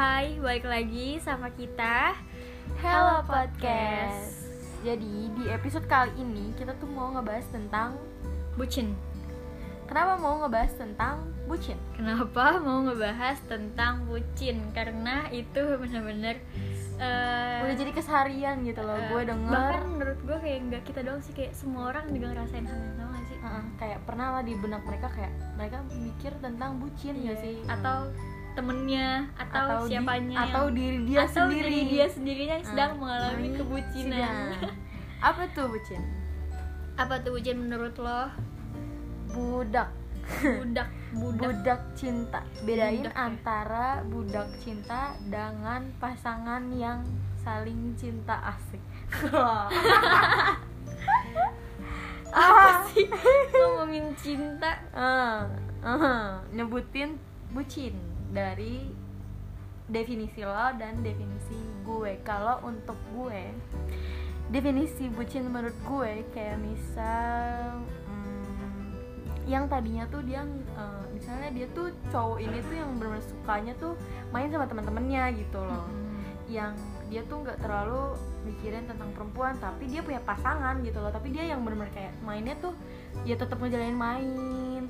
Hai, balik lagi sama kita Hello Podcast. Jadi di episode kali ini kita tuh mau ngebahas tentang bucin. kenapa mau ngebahas tentang bucin. Kenapa mau ngebahas tentang bucin? Karena itu bener-bener eh, Udah jadi keseharian gitu loh. eh, gue denger Bahkan menurut gue kayak nggak kita doang sih kayak semua orang juga ngerasain hal yang sama sih. Heeh, kayak pernah lah di benak mereka kayak mereka mikir tentang bucin Iya. ya sih. Atau temennya atau, Atau di- siapanya atau yang- diri dia atau sendiri. diri dia sendirinya yang sedang Ah, mengalami ini kebucinan. sedang. Apa tuh bucin? Apa tuh bucin menurut lo? Budak. Budak, budak. Budak cinta. Bedain Budak ya? antara budak cinta dengan pasangan yang saling cinta asik. Apa sih ngomongin cinta? Eh, eh, nyebutin bucin dari definisi lo dan definisi gue. Kalau untuk gue, definisi bucin menurut gue kayak misal hmm, yang tadinya tuh dia eh, misalnya dia tuh cowok ini tuh yang benar sukanya tuh main sama teman-temannya gitu loh. Yang dia tuh nggak terlalu mikirin tentang perempuan tapi dia punya pasangan gitu loh. Tapi dia yang benar-benar kayak mainnya tuh ya tetap ngejalanin main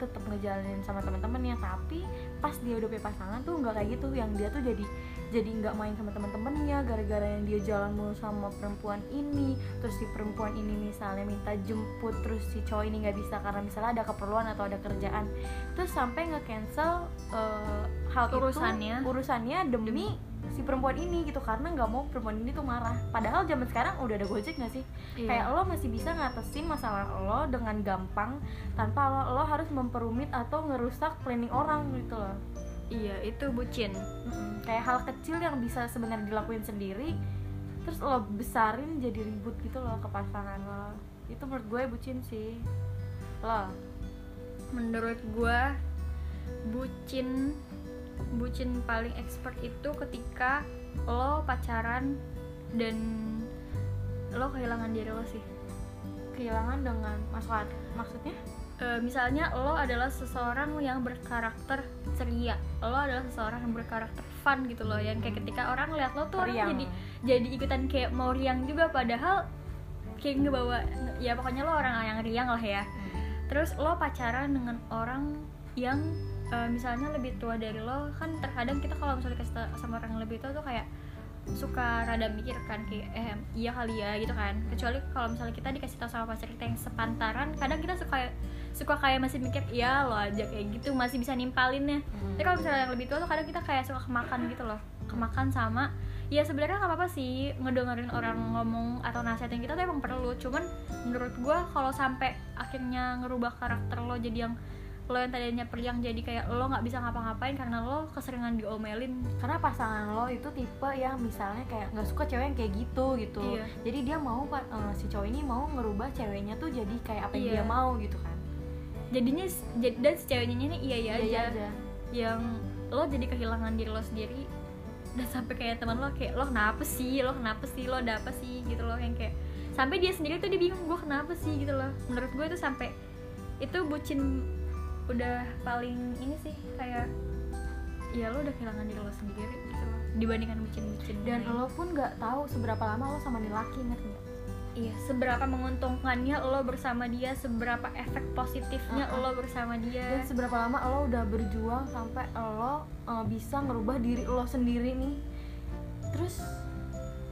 tetap ngejalanin sama teman-temannya tapi pas dia udah punya pasangan tuh nggak kayak gitu. Yang dia tuh jadi jadi nggak main sama teman-temannya gara-gara yang dia jalan mulu sama perempuan ini. Terus si perempuan ini misalnya minta jemput terus si cowok ini nggak bisa karena misalnya ada keperluan atau ada kerjaan. Terus sampai nge-cancel eh, hal Urusannya. itu urusannya demi si perempuan ini gitu karena nggak mau perempuan ini tuh marah padahal zaman sekarang udah ada gojek nggak sih Iya. kayak lo masih bisa ngatasin masalah lo dengan gampang tanpa lo, lo harus memperumit atau ngerusak planning orang gitu loh Iya, itu bucin. Mm-mm. kayak hal kecil yang bisa sebenarnya dilakuin sendiri terus lo besarin jadi ribut gitu loh ke pasangan lo itu menurut gue bucin sih lo Menurut gua bucin bucin paling expert itu ketika lo pacaran dan lo kehilangan diri lo sih. kehilangan dengan masalah maksudnya? E, misalnya lo adalah seseorang yang berkarakter ceria, lo adalah seseorang yang berkarakter fun gitu loh, yang kayak ketika orang lihat lo tuh orang jadi jadi ikutan kayak mau riang juga padahal kayak ngebawa ya pokoknya lo orang yang riang lah ya. terus lo pacaran dengan orang yang eh, misalnya lebih tua dari lo kan terkadang kita kalau misalnya kasih sama orang yang lebih tua tuh kayak suka rada mikir kan kayak eh iya kali ya gitu kan. Kecuali kalau misalnya kita dikasih tahu sama pacar kita yang sepantaran kadang kita suka suka kayak masih mikir iya lo aja kayak gitu masih bisa nimpalinnya. Tapi kalau misalnya yang lebih tua tuh kadang kita kayak suka kemakan gitu loh. Kemakan sama ya sebenarnya nggak apa-apa sih ngedengerin orang ngomong atau nasihatin kita tuh emang perlu. Cuman menurut gua kalau sampai akhirnya ngerubah karakter lo jadi yang lo yang tadinya periang jadi kayak lo nggak bisa ngapa-ngapain karena lo keseringan diomelin. Karena pasangan lo itu tipe yang misalnya kayak nggak suka cewek yang kayak gitu gitu. Iya. jadi dia mau eh, si cowok ini mau ngerubah ceweknya tuh jadi kayak apa yang Iya. dia mau gitu kan. Jadinya dan si ceweknya ini iya iya Iya aja. yang lo jadi kehilangan diri lo sendiri. Dan sampai kayak teman lo kayak lo kenapa sih? Lo kenapa sih? Lo ada apa sih? Gitu loh yang kayak sampai dia sendiri tuh dia bingung gue kenapa sih? Gitu loh. Menurut gue itu sampai itu bucin udah paling ini sih kayak ya lo udah kehilangan diri lo sendiri gitu loh dibandingkan bucin-bucin dan lain. lo pun nggak tahu seberapa lama lo sama nih laki ngerti nggak iya seberapa menguntungkannya lo bersama dia seberapa efek positifnya Uh-uh. lo bersama dan dia seberapa lama lo udah berjuang sampai lo eh, bisa ngerubah diri lo sendiri nih terus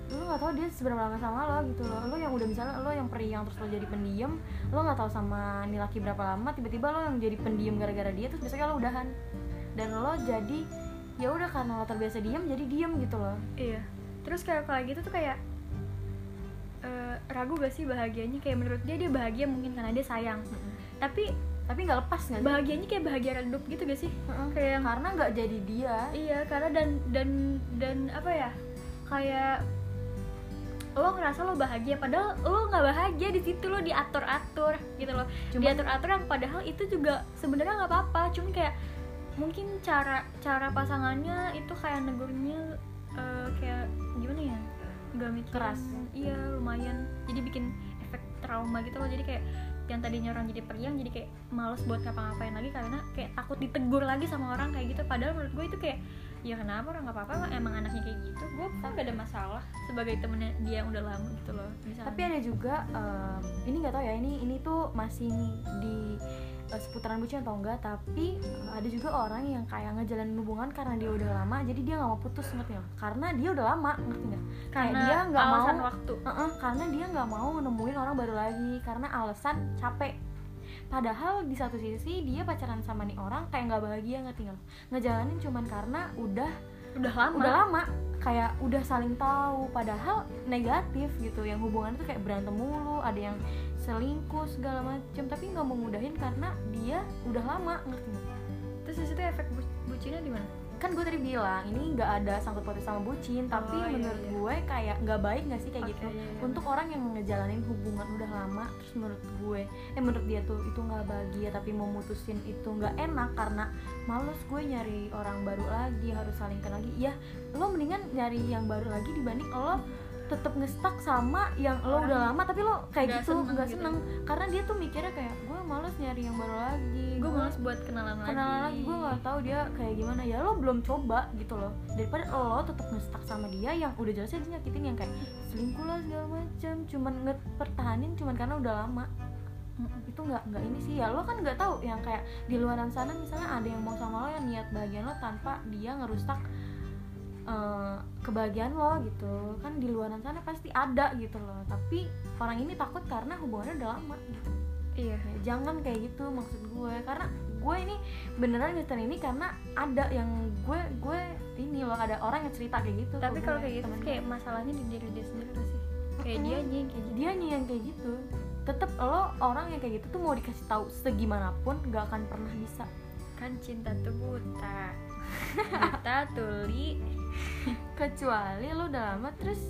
lo nggak tahu dia seberapa lama sama lo gitu loh lo yang udah misalnya lo yang periang terus lo jadi pendiam lo nggak tahu sama nih laki berapa lama tiba-tiba lo yang jadi pendiam gara-gara dia terus besoknya lo udahan dan lo jadi ya udah karena lo terbiasa diam jadi diam gitu loh Iya. Terus kayak kalau gitu tuh kayak eh, ragu gak sih bahagianya? Kayak menurut dia dia bahagia mungkin karena dia sayang. Tapi tapi nggak lepas nggak bahagianya kayak bahagia redup gitu gak sih? Heeh. Kayak yang karena nggak jadi dia iya karena dan dan dan apa ya? Kayak lo ngerasa lo bahagia padahal lo nggak bahagia di situ lo diatur atur gitu loh. Cuman- diatur atur yang padahal itu juga sebenarnya nggak apa apa cuma kayak mungkin cara cara pasangannya itu kayak negurnya eh, kayak gimana ya? Nggak mikir Keras. iya lumayan. Jadi bikin efek trauma gitu loh. Jadi kayak yang tadinya orang jadi periang jadi kayak males buat ngapa-ngapain lagi karena kayak takut ditegur lagi sama orang kayak gitu. Padahal menurut gue itu kayak ya kenapa orang nggak apa-apa emang anaknya kayak gitu. Gue pun gak ada masalah sebagai temennya dia yang udah lama gitu loh misalnya. Tapi ada juga em, ini nggak tahu ya ini ini tuh masih di eh, seputaran bucin atau enggak tapi eh, ada juga orang yang kayak ngejalanin hubungan karena dia udah lama jadi dia nggak mau putus ngerti nggak? Karena dia udah lama ngerti nggak? Kayak karena dia nggak mau alasan waktu. Heeh, karena dia nggak mau nemuin orang baru lagi karena alasan capek padahal di satu sisi dia pacaran sama nih orang kayak nggak bahagia nggak? Lo? ngejalanin cuman karena udah udah lama. udah lama. Kayak udah saling tahu. Padahal negatif gitu. Yang hubungan itu kayak berantem mulu ada yang selingkuh segala macem. Tapi nggak mau ngudahin karena dia udah lama ngerti terus di situ efek bu- bucinnya di mana kan gue tadi bilang ini nggak ada sangkut pautnya sama bucin tapi Oh, iya, menurut iya. gue kayak nggak baik nggak sih kayak Oke, gitu iya, iya. untuk orang yang ngejalanin hubungan udah lama terus menurut gue eh menurut dia tuh itu nggak bahagia tapi mau mutusin itu nggak enak karena males gue nyari orang baru lagi harus salingkan lagi ya lo mendingan nyari yang baru lagi dibanding lo tetep ngestak sama yang lo Orang udah lama tapi lo kayak nggak gitu seneng nggak gitu. seneng karena dia tuh mikirnya kayak gue males nyari yang baru lagi gue males buat kenalan lagi. Kenalan lagi gue nggak tahu dia kayak gimana ya. Lo belum coba gitu loh. Daripada lo tetap ngestak sama dia yang udah jelasnya dia nyakitin yang kayak selingkuh lah segala macam cuman ngepertahanin cuman karena udah lama. Itu nggak nggak ini sih ya. Lo kan nggak tahu yang kayak di luaran sana misalnya ada yang mau sama lo yang niat bahagian lo tanpa dia ngerusak eh, kebahagiaan lo gitu. Kan di luaran sana pasti ada gitu loh. Tapi orang ini takut karena hubungannya udah lama gitu iya Ya, jangan kayak gitu maksud gue. Karena gue ini beneran ngeliatin ini karena ada yang gue gue ini loh ada orang yang cerita kayak gitu tapi kalau kayak gitu temen kayak gue. masalahnya di diri dia sendiri sih? Kayak dia nih kayak gitu. Dia yang kayak gitu. Tetep lo orang yang kayak gitu tuh mau dikasih tahu segimanapun gak akan pernah bisa. Kan cinta tuh buta. Buta tuli. Kecuali lo udah lama terus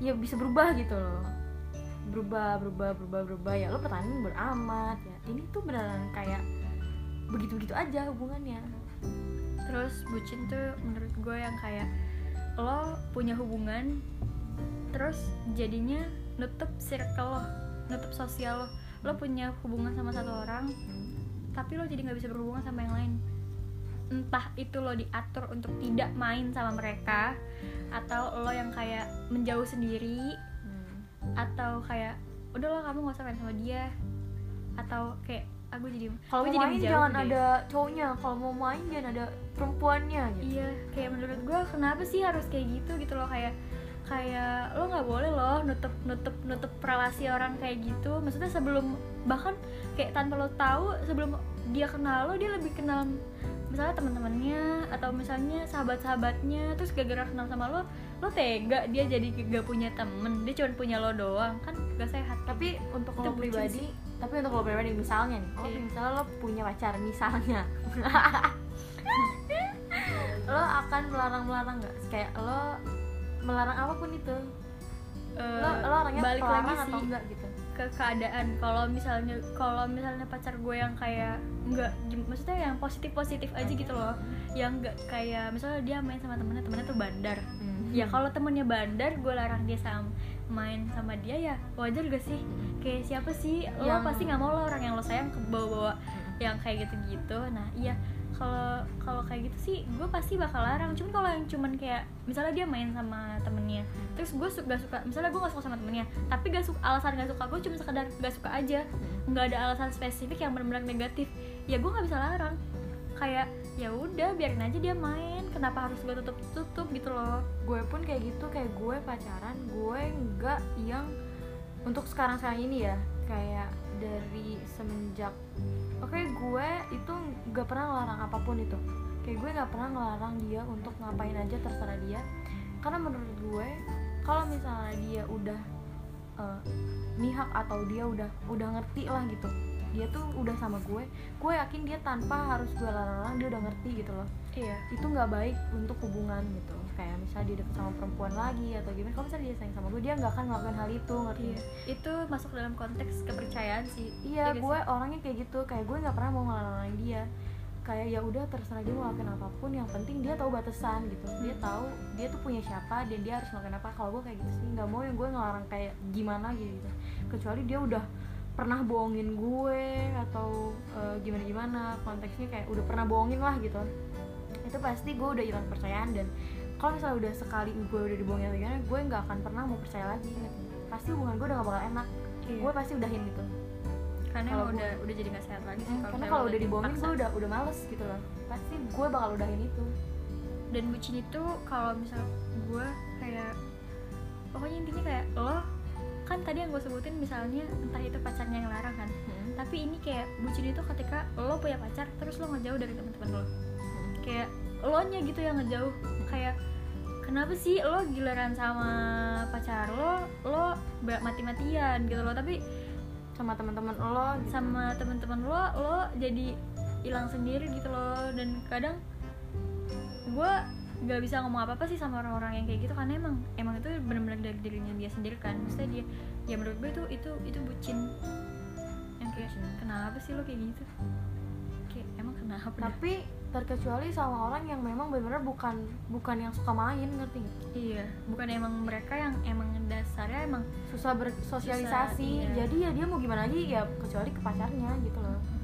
ya bisa berubah gitu loh berubah berubah berubah berubah. Ya lo pertanyaan beramat ya. Ini tuh beneran kayak begitu begitu aja hubungannya. Terus bucin tuh menurut gue yang kayak lo punya hubungan terus jadinya nutup circle lo nutup sosial lo. Lo punya hubungan sama satu orang tapi lo jadi nggak bisa berhubungan sama yang lain. Entah itu lo diatur untuk tidak main sama mereka atau lo yang kayak menjauh sendiri atau kayak udah lo kamu gak usah main sama dia atau kayak aku jadi kalau aku mau jadi main jangan deh. ada cowoknya kalau mau main jangan ada perempuannya gitu Iya, kayak menurut gue kenapa sih harus kayak gitu gitu loh kayak kayak lo nggak boleh loh nutup nutup nutup relasi orang kayak gitu. Maksudnya sebelum bahkan kayak tanpa lo tahu sebelum dia kenal lo dia lebih kenal misalnya teman-temannya atau misalnya sahabat-sahabatnya terus gara-gara kenal sama lo lo tega dia jadi gak punya temen dia cuma punya lo doang kan gak sehat. Tapi untuk lo pribadi tapi untuk lo pribadi misalnya nih oh Iya. misalnya lo punya pacar misalnya lo akan melarang melarang nggak? Kayak lo melarang apa pun itu. Eh, lo lo orangnya balik lagi atau sih enggak gitu? ke keadaan. Kalau misalnya kalau misalnya pacar gue yang kayak nggak maksudnya yang positif positif aja gitu loh. Yang nggak kayak misalnya dia main sama temennya temennya tuh bandar. Hmm. Ya kalau temennya bandar gue larang dia sama main sama dia ya wajar gak sih? Kayak siapa sih? Lo Yang- pasti nggak mau lo orang yang lo sayang ke bawa-bawa yang kayak gitu-gitu. Nah iya kalau kalau kayak gitu sih gue pasti bakal larang. Cuman kalau yang cuman kayak misalnya dia main sama temennya terus gue suka suka misalnya gue gak suka sama temennya tapi gak suka alasan gak suka gue cuma sekedar gak suka aja. Nggak ada alasan spesifik yang benar-benar negatif. Ya gue nggak bisa larang. Kayak ya udah biarin aja dia main kenapa harus gue tutup tutup gitu loh. Gue pun kayak gitu kayak gue pacaran gue nggak yang untuk sekarang sekarang ini ya. Kayak dari semenjak oke gue itu nggak pernah ngelarang apa pun itu. Kayak gue nggak pernah ngelarang dia untuk ngapain aja terserah dia. Karena menurut gue kalau misalnya dia udah eh, mihak atau dia udah udah ngerti lah gitu dia tuh udah sama gue gue yakin dia tanpa harus gue larang-larang dia udah ngerti gitu loh. Iya. Itu nggak baik untuk hubungan gitu. Kayak misalnya dia deket sama perempuan lagi atau gimana kalau misalnya dia sayang sama gue dia nggak akan melakukan hal itu ngerti iya. itu masuk dalam konteks kepercayaan sih. Iya gak gue sih? orangnya kayak gitu. Kayak gue nggak pernah mau ngelarang dia. Kayak ya udah terserah dia mau ngelakuin apa pun yang penting dia tahu batasan gitu. Dia tahu dia tuh punya siapa dan dia harus ngelakuin apa. Kalau gue kayak gitu sih nggak mau yang gue ngelarang kayak gimana gitu. Kecuali dia udah pernah bohongin gue atau gimana gimana konteksnya kayak udah pernah bohongin lah gitu. Itu pasti gue udah hilang kepercayaan dan kalau misalnya udah sekali gue udah dibohongin atau gimana gue nggak akan pernah mau percaya lagi gitu. pasti hubungan gue udah gak bakal enak. Iya. gue pasti udahin gitu. Karena kalau emang gue- udah udah jadi nggak sehat lagi sih Mm, kalau karena misalnya kalau udah dibohongin gue udah udah males gitu loh. Pasti gue bakal udahin itu. Dan bucin itu kalau misal gue kayak pokoknya intinya kayak lo tadi yang gue sebutin misalnya entah itu pacarnya yang larang kan. Tapi ini kayak bucin itu ketika lo punya pacar terus lo ngejauh dari teman-teman lo. Kayak lo nya gitu yang ngejauh. Kayak kenapa sih lo giliran sama pacar lo? Lo mati-matian gitu loh. Tapi sama teman-teman lo gitu. sama teman-teman lo lo jadi hilang sendiri gitu loh. Dan kadang gue nggak bisa ngomong apa apa sih sama orang-orang yang kayak gitu karena emang emang itu benar-benar dari dirinya dia sendiri kan. Maksudnya dia ya menurut gue itu itu itu bucin. Yang kayak kenapa sih lo kayak gitu? Kayak emang kenapa dah? tapi terkecuali sama orang yang memang benar-benar bukan bukan yang suka main ngerti nggak? Iya bukan emang mereka yang emang dasarnya emang susah bersosialisasi Susah, iya. jadi ya dia mau gimana lagi ya kecuali ke pacarnya gitu loh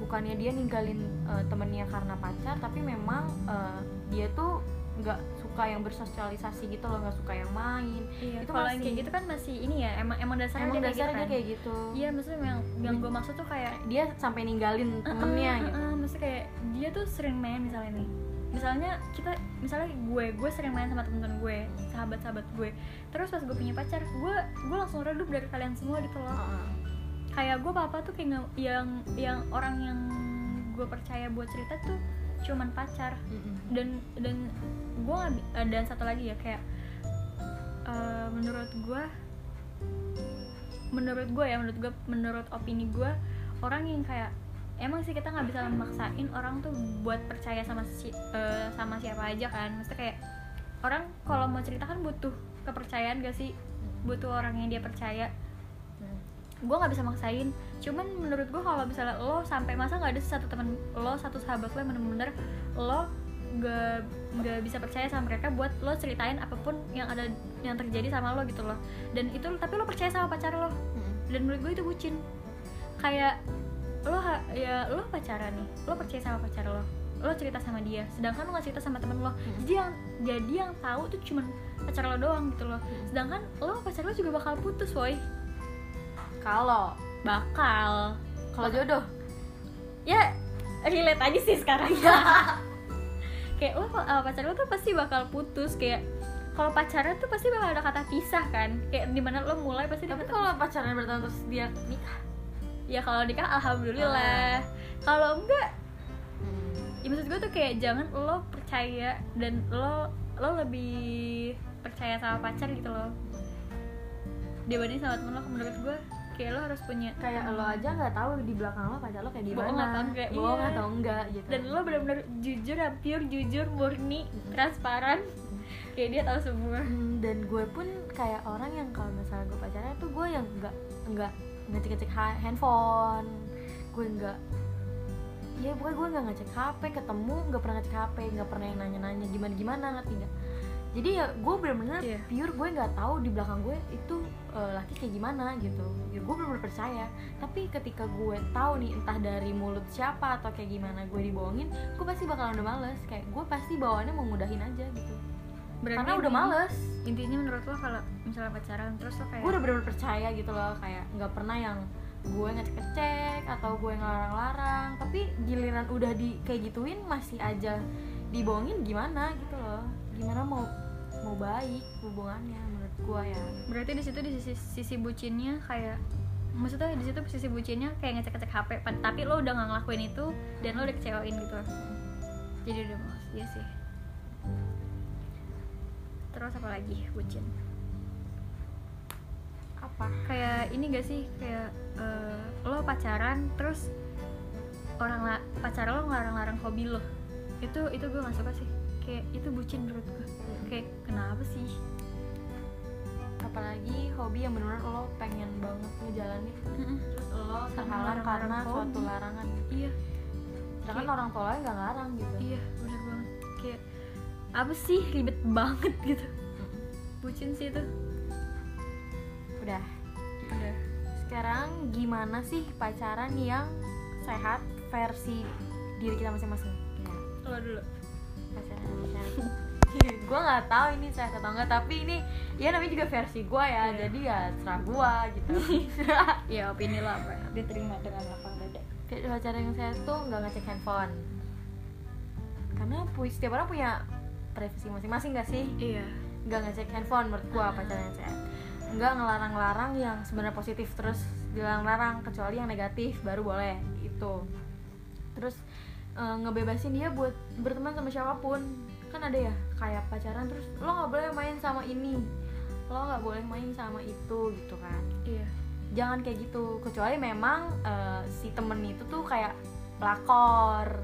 bukannya dia ninggalin eh, temennya karena pacar tapi memang eh, dia tuh nggak suka yang bersosialisasi gitu loh nggak suka yang main. Iya Itu kalau yang kayak gitu kan masih ini ya emang emang dasarnya emang dia kayak dasarnya gitu dia kan? kayak gitu. Iya maksudnya yang yang gue maksud tuh kayak dia sampai ninggalin temennya Uh-uh, gitu. uh-uh, maksudnya kayak dia tuh sering main misalnya nih. Misalnya kita misalnya gue gue sering main sama temen-temen gue sahabat-sahabat gue. Terus pas gue punya pacar gue gue langsung redup dari kalian semua gitu loh. Heeh. Kayak gue apa tuh kayak yang yang orang yang gue percaya buat cerita tuh cuman pacar. Dan dan gue eh, dan satu lagi ya kayak eh, menurut gue menurut gue ya menurut gue menurut opini gue orang yang kayak emang sih kita nggak bisa memaksain orang tuh buat percaya sama si eh, sama siapa aja kan. Maksudnya kayak orang kalau mau cerita kan butuh kepercayaan gak sih? Butuh orang yang dia percaya. Gue nggak bisa maksain. Cuman menurut gue kalau misalnya lo sampai masa nggak ada satu teman lo satu sahabat lo yang bener-bener lo gak nggak bisa percaya sama mereka buat lo ceritain apa pun yang ada yang terjadi sama lo gitu loh. Dan itu tapi lo percaya sama pacar lo. Mm-mm. dan menurut gue itu bucin. Kayak lo ya lo pacaran nih lo percaya sama pacar lo lo cerita sama dia sedangkan lo nggak cerita sama temen lo. Hmm. jadi yang jadi yang tahu tuh cuman pacar lo doang gitu loh. Sedangkan lo pacar lo juga bakal putus woi kalau? Bakal. Kalau jodoh? Ya relate aja sih sekarang. Kayak lo sama pacar lo tuh pasti bakal putus. Kayak kalau pacaran tuh pasti bakal ada kata pisah kan? Kayak di mana lo mulai pasti tapi kalau pacaran bertahun terus dia nikah? Ya kalau nikah alhamdulillah. Kalau enggak Hmm. ya maksud gue tuh kayak jangan lo percaya dan lo lo lebih percaya sama pacar gitu loh. Dibanding sama temen lo menurut gue kayak lo harus punya kayak lo aja nggak tahu di belakang lo pacar lo kayak gimana Bohong atau enggak, bohong iya. atau enggak gitu. Dan lo benar-benar jujur pure jujur murni transparan. Kayak dia tahu semua. Hmm, dan gue pun kayak orang yang kalau misalnya gue pacaran tuh gue yang nggak nggak ngecek ngecek handphone. Gue nggak ya pokoknya gue nggak ngecek HP ketemu nggak pernah ngecek HP nggak pernah yang nanya nanya gimana gimana ngerti nggak jadi ya gue bener-bener Iya. pure gue nggak tahu di belakang gue itu eh, laki kayak gimana gitu. Ya gue bener-bener percaya. Tapi ketika gue tahu nih entah dari mulut siapa atau kayak gimana gue dibohongin gue pasti bakalan udah males. Kayak gue pasti bawaannya mau ngudahin aja gitu. Berarti karena udah males. intinya menurut lo kalau misalnya pacaran terus lo kayak gue udah bener-bener percaya gitu loh. Kayak nggak pernah yang gue ngecek-ngecek atau gue ngelarang-larang tapi giliran udah di kayak gituin masih aja dibohongin gimana gitu loh gimana mau mau baik hubungannya menurut gue ya. Berarti di situ di sisi, sisi bucinnya kayak maksudnya di situ sisi bucinnya kayak ngecek-ngecek HP pad- tapi lo udah nggak ngelakuin itu dan lo udah kecewain gitu. Jadi udah males iya sih. Terus apa lagi bucin? Apa? Kayak ini gak sih? Kayak eh, lo pacaran terus orang la- pacar lo ngelarang-larang hobi lo. Itu itu gue gak suka sih kayak itu bucin menurut gue kayak kenapa sih? Apalagi hobi yang bener-bener lo pengen banget ngejalanin. Terus lo terhalang karena suatu hobi. larangan iya. Sedangkan Kayak- orang tuanya nggak ngarang gitu. Iya bener banget. Kayak apa sih? Ribet banget gitu. Bucin sih itu. Udah. Udah. Sekarang gimana sih pacaran yang sehat versi diri kita masing-masing? Lo dulu gue nggak tahu ini sehat atau enggak tapi ini ya namanya juga versi gue ya Iya. jadi ya serah gue gitu. Ya opini lo apa diterima dengan lapang dada. Kayak pacaran yang sehat tuh nggak ngecek handphone. Karena setiap orang punya privasi masing-masing gak sih? Iya. Nggak ngecek handphone menurut gua pacaran yang sehat. Nggak ngelarang-larang yang sebenarnya positif terus dilarang-larang kecuali yang negatif baru boleh itu terus eh, ngebebasin dia buat berteman sama siapa pun. Kan ada ya kayak pacaran terus lo nggak boleh main sama ini. Lo nggak boleh main sama itu gitu kan. Iya. Jangan kayak gitu. Kecuali memang eh, si temen itu tuh kayak pelakor.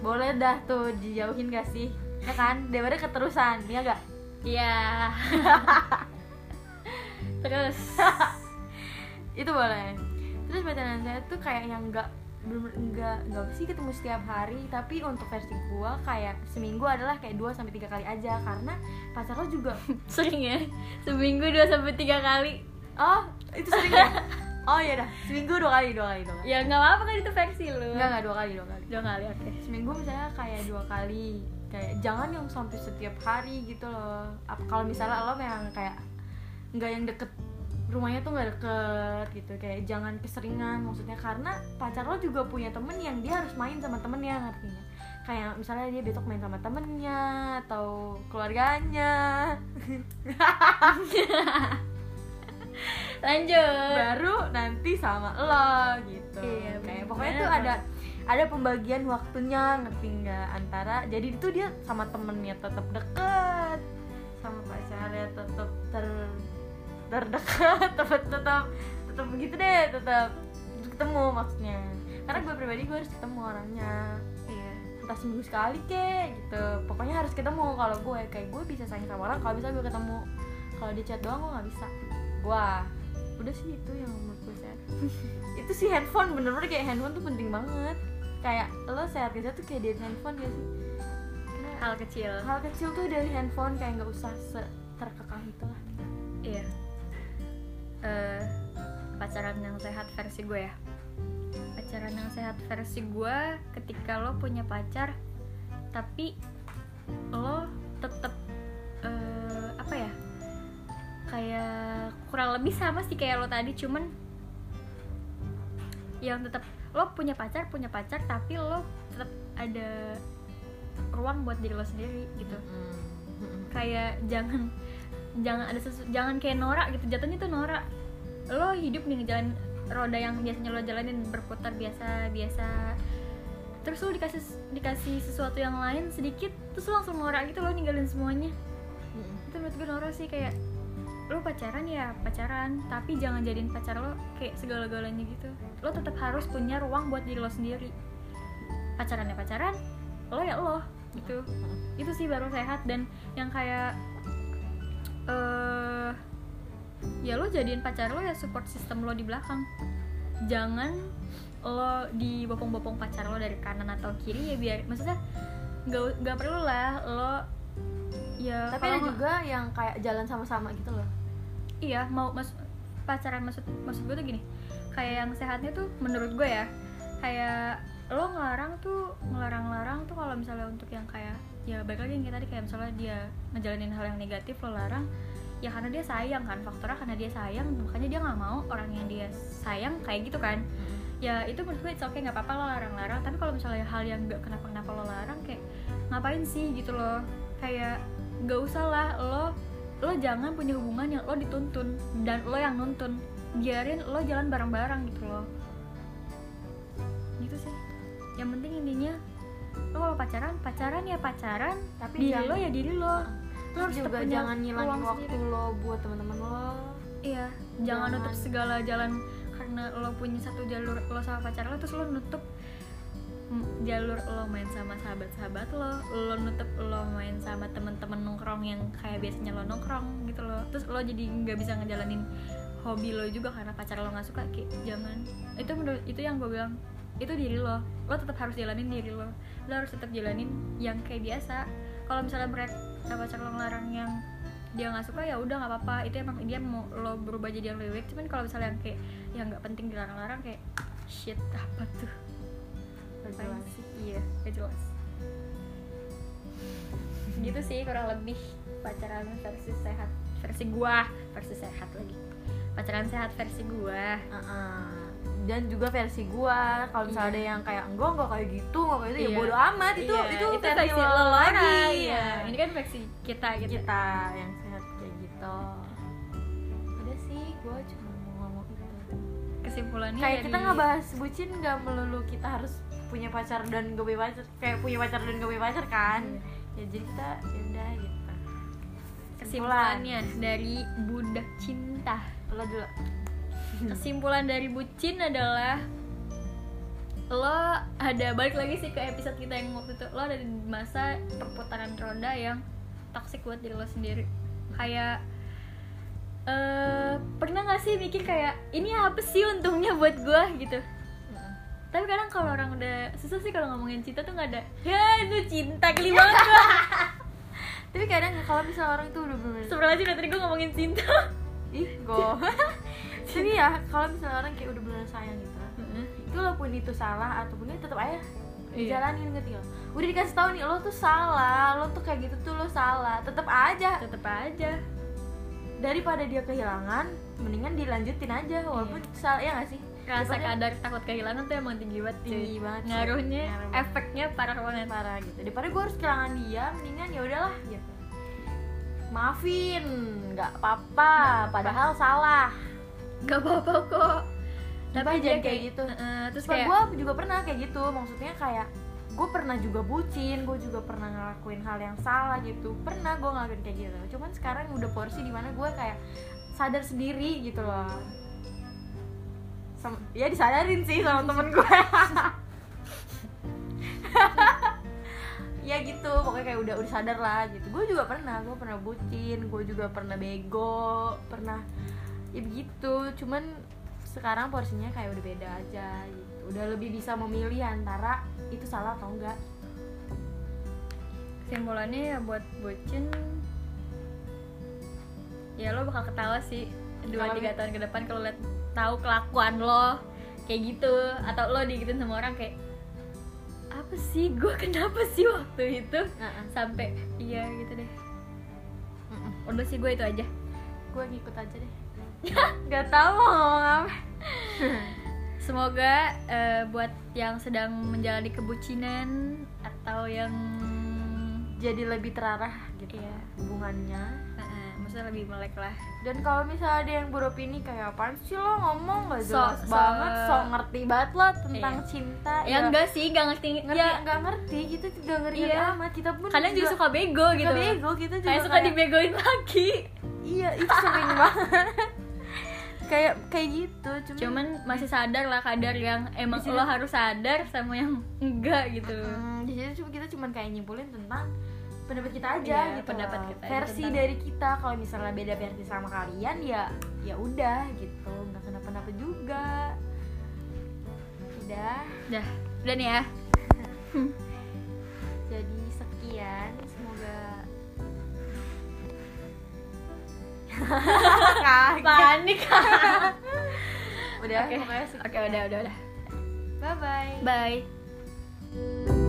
Boleh dah tuh dijauhin gak sih? Ya kan? Daripada keterusan ya gak iya. Terus? Itu boleh. Terus pacaran saya tuh kayak yang nggak belum nggak nggak sih ketemu setiap hari. Tapi untuk versi gua kayak seminggu adalah kayak 2 sampai tiga kali aja. Karena pacar lo juga sering ya? Seminggu dua sampai tiga kali? Oh itu sering ya? Oh iya dah. Seminggu dua kali dua kali dua kali. Ya nggak apa-apa kan itu versi lu. Enggak enggak dua kali dua kali. Dua kali oke. Seminggu misalnya kayak dua kali. Kayak jangan yang sampai setiap hari gitu loh. Kalau misalnya lo memang kayak nggak yang deket rumahnya tuh nggak deket gitu kayak jangan keseringan maksudnya karena pacar lo juga punya temen yang dia harus main sama temennya artinya kayak misalnya dia besok main sama temennya atau keluarganya. Lanjut. Baru nanti sama lo gitu. Iya, kayak pokoknya tuh ada ada pembagian waktunya ngerti nggak? Antara jadi itu dia sama temennya tetap deket sama pacarnya tetap ter terdekat tetap tetap tetap begitu deh tetap ketemu maksudnya. Karena gue pribadi gue harus ketemu orangnya. Iya. Entah seminggu sekali kek gitu. Pokoknya harus ketemu. Kalau gue kayak gue bisa sayang sama orang kalau bisa gue ketemu. Kalau di chat doang gue nggak bisa. Gue udah sih itu yang menurut gue sehat itu sih handphone bener-bener kayak handphone tuh penting banget. Kayak lo sehat sehat tuh kayak dari handphone gak sih? Karena hal kecil. hal kecil tuh dari handphone kayak nggak usah se terkekang itu lah iya Eh, pacaran yang sehat versi gue ya. Pacaran yang sehat versi gue ketika lo punya pacar tapi lo tetap eh, apa ya kayak kurang lebih sama sih kayak lo tadi cuman yang tetap lo punya pacar punya pacar tapi lo tetap ada ruang buat diri lo sendiri gitu. Kayak jangan jangan ada sesu, jangan kayak norak gitu. Jatuhnya tuh norak. Lo hidup nih jalan roda yang biasanya lo jalanin berputar biasa biasa. Terus lo dikasih dikasih sesuatu yang lain sedikit terus lo langsung norak gitu lo ninggalin semuanya. Itu menurut gue norak sih kayak lo pacaran ya pacaran tapi jangan jadiin pacar lo kayak segala-galanya gitu. Lo tetap harus punya ruang buat diri lo sendiri. Pacaran ya pacaran lo ya lo gitu. Itu sih baru sehat dan yang kayak eh ya lo jadiin pacar lo ya support system lo di belakang. Jangan lo dibopong-bopong pacar lo dari kanan atau kiri ya biar maksudnya nggak nggak perlu lah lo ya tapi ada juga yang kayak jalan sama-sama gitu loh. Iya mau mas pacaran maksud maksud gue tuh gini kayak yang sehatnya tuh menurut gue ya kayak lo ngelarang tuh ngelarang-larang tuh kalau misalnya untuk yang kayak ya balik lagi yang kayak tadi kayak misalnya dia ngejalanin hal yang negatif lo larang ya karena dia sayang kan faktornya karena dia sayang makanya dia nggak mau orang yang dia sayang kayak gitu kan. Ya itu menurut gue it's okay nggak apa-apa lo larang-larang tapi kalau misalnya hal yang nggak kenapa-kenapa lo larang kayak ngapain sih gitu loh? Kayak nggak usah lah lo lo jangan punya hubungan yang lo dituntun dan lo yang nuntun. Biarin lo jalan bareng-bareng gitu loh. Gitu sih. Yang penting intinya lo kalau pacaran pacaran ya pacaran Tapi diri jangan- lo ya diri lo. Lo terus harus juga jangan ngilangin waktu sendiri. lo buat teman-teman lo. Iya jangan Jangan. nutup segala jalan karena lo punya satu jalur lo sama pacar lo terus lo nutup jalur lo main sama sahabat-sahabat lo lo nutup lo main sama temen-temen nongkrong yang kayak biasanya lo nongkrong gitu lo. Terus lo jadi nggak bisa ngejalanin hobi lo juga karena pacar lo nggak suka kayak jangan. Itu menurut itu yang gue bilang itu diri lo. Lo tetap harus jalanin diri lo. Lo harus tetap jalanin yang kayak biasa. Kalau misalnya mereka pacar lo ngelarang yang dia nggak suka ya udah nggak apa-apa. Itu emang dia mau lo berubah jadi yang lebih baik. Cuman kalau misalnya yang kayak yang nggak penting dilarang-larang kayak shit apa tuh? Gak jelas. sih? Iya gak jelas. Gitu sih kurang lebih pacaran versi sehat versi gua versi sehat lagi. Pacaran sehat versi gua. Uh-uh. dan juga versi gua. Kalau misalnya Iya. ada yang kayak enggak enggak kayak gitu enggak kayak gitu Iya. ya bodo amat. Itu Iya, itu, itu versi lo lo lagi. Ya ini kan versi kita gitu. Kita yang sehat kayak gitu. Udah sih gua cuma mau ngomong itu. Kesimpulannya kayak dari- kita nggak bahas bucin nggak melulu kita harus punya pacar dan gak punya pacar kayak punya pacar dan gak punya pacar kan? Ya jadi kita ya udah gitu kesimpulannya dari budak cinta. Lo dulu? Kesimpulan dari bucin adalah lo ada balik lagi sih ke episode kita yang waktu itu. Lo ada di masa perputaran roda yang toxic buat diri lo sendiri. Kayak eh pernah gak sih mikir kayak ini apa sih untungnya buat gue gitu. Tapi kadang kalau orang udah susah sih kalau ngomongin cinta tuh nggak ada ya itu cinta geli banget gue tapi kadang kalau misalnya orang tuh udah bener sebenarnya sih tadi gue ngomongin cinta ih go. Tapi ya kalau misalnya orang kayak udah bener sayang gitu itu walaupun itu salah ataupun ini tetap aja Iya. dijalanin gitu ya udah dikasih tahu nih lo tuh salah lo tuh kayak gitu tuh lo salah tetap aja. Tetep aja. Daripada dia kehilangan mendingan dilanjutin aja walaupun salah ya gak sih rasa kadar takut kehilangan tuh emang tinggi banget cuy. Tinggi banget, ngaruhnya Ngaruh banget. efeknya parah banget. Parah gitu. Daripada gue harus kehilangan dia mendingan ya udahlah gitu. Maafin nggak apa-apa. Padahal salah. Gak apa-apa kok. Tapi jangan kayak gitu? Heeh, terus Terus kayak gue juga pernah kayak gitu. Maksudnya kayak gue pernah juga bucin gue juga pernah ngelakuin hal yang salah gitu. Pernah gue ngelakuin kayak gitu. Cuman sekarang udah porsi di mana gue kayak sadar sendiri gitu loh Sem- ya disadarin sih sama temen gue. Ya gitu pokoknya kayak udah udah sadar lah gitu. Gue juga pernah gue pernah bucin gue juga pernah bego pernah ya begitu. Cuman sekarang porsinya kayak udah beda aja gitu. Udah lebih bisa memilih antara itu salah atau enggak. Kesimpulannya ya buat bucin ya lo bakal ketawa sih dua tiga tahun ke depan kalau liat tahu kelakuan lo kayak gitu atau lo digituin sama orang kayak apa sih? Gue kenapa sih waktu itu? Sampai iya gitu deh. Udah sih gue itu aja. Gue ngikut aja deh. Nggak tahu mau ngomong apa. Semoga eh, buat yang sedang menjalani kebucinan atau yang jadi lebih terarah gitu. Iya. hubungannya maksudnya lebih melek lah. dan kalau misalnya ada yang beropini kayak apaan sih lo ngomong gak So- jelas so- banget so ngerti banget lo tentang Iya. cinta Ya enggak sih, enggak ngerti. ngerti ya, nggak ngerti kita juga ngerti Iya. amat kita pun kadang juga suka bego suka gitu. bego kita juga Kayak suka kayak- dibegoin lagi. iya itu sering banget kayak kayak gitu cuman, Cuman masih sadar lah kadar yang emang lo harus sadar sama yang enggak gitu. Di situ cuma kita cuma kayak nyimpulin tentang pendapat kita aja Iya, gitu pendapat kita versi tentang- dari kita kalau misalnya beda versi sama kalian ya ya udah gitu nggak kenapa-napa juga udah Dah, udah nih ya. jadi sekian semoga Panik. udah Oke. pokoknya Oke, udah, udah, udah. bye bye Bye.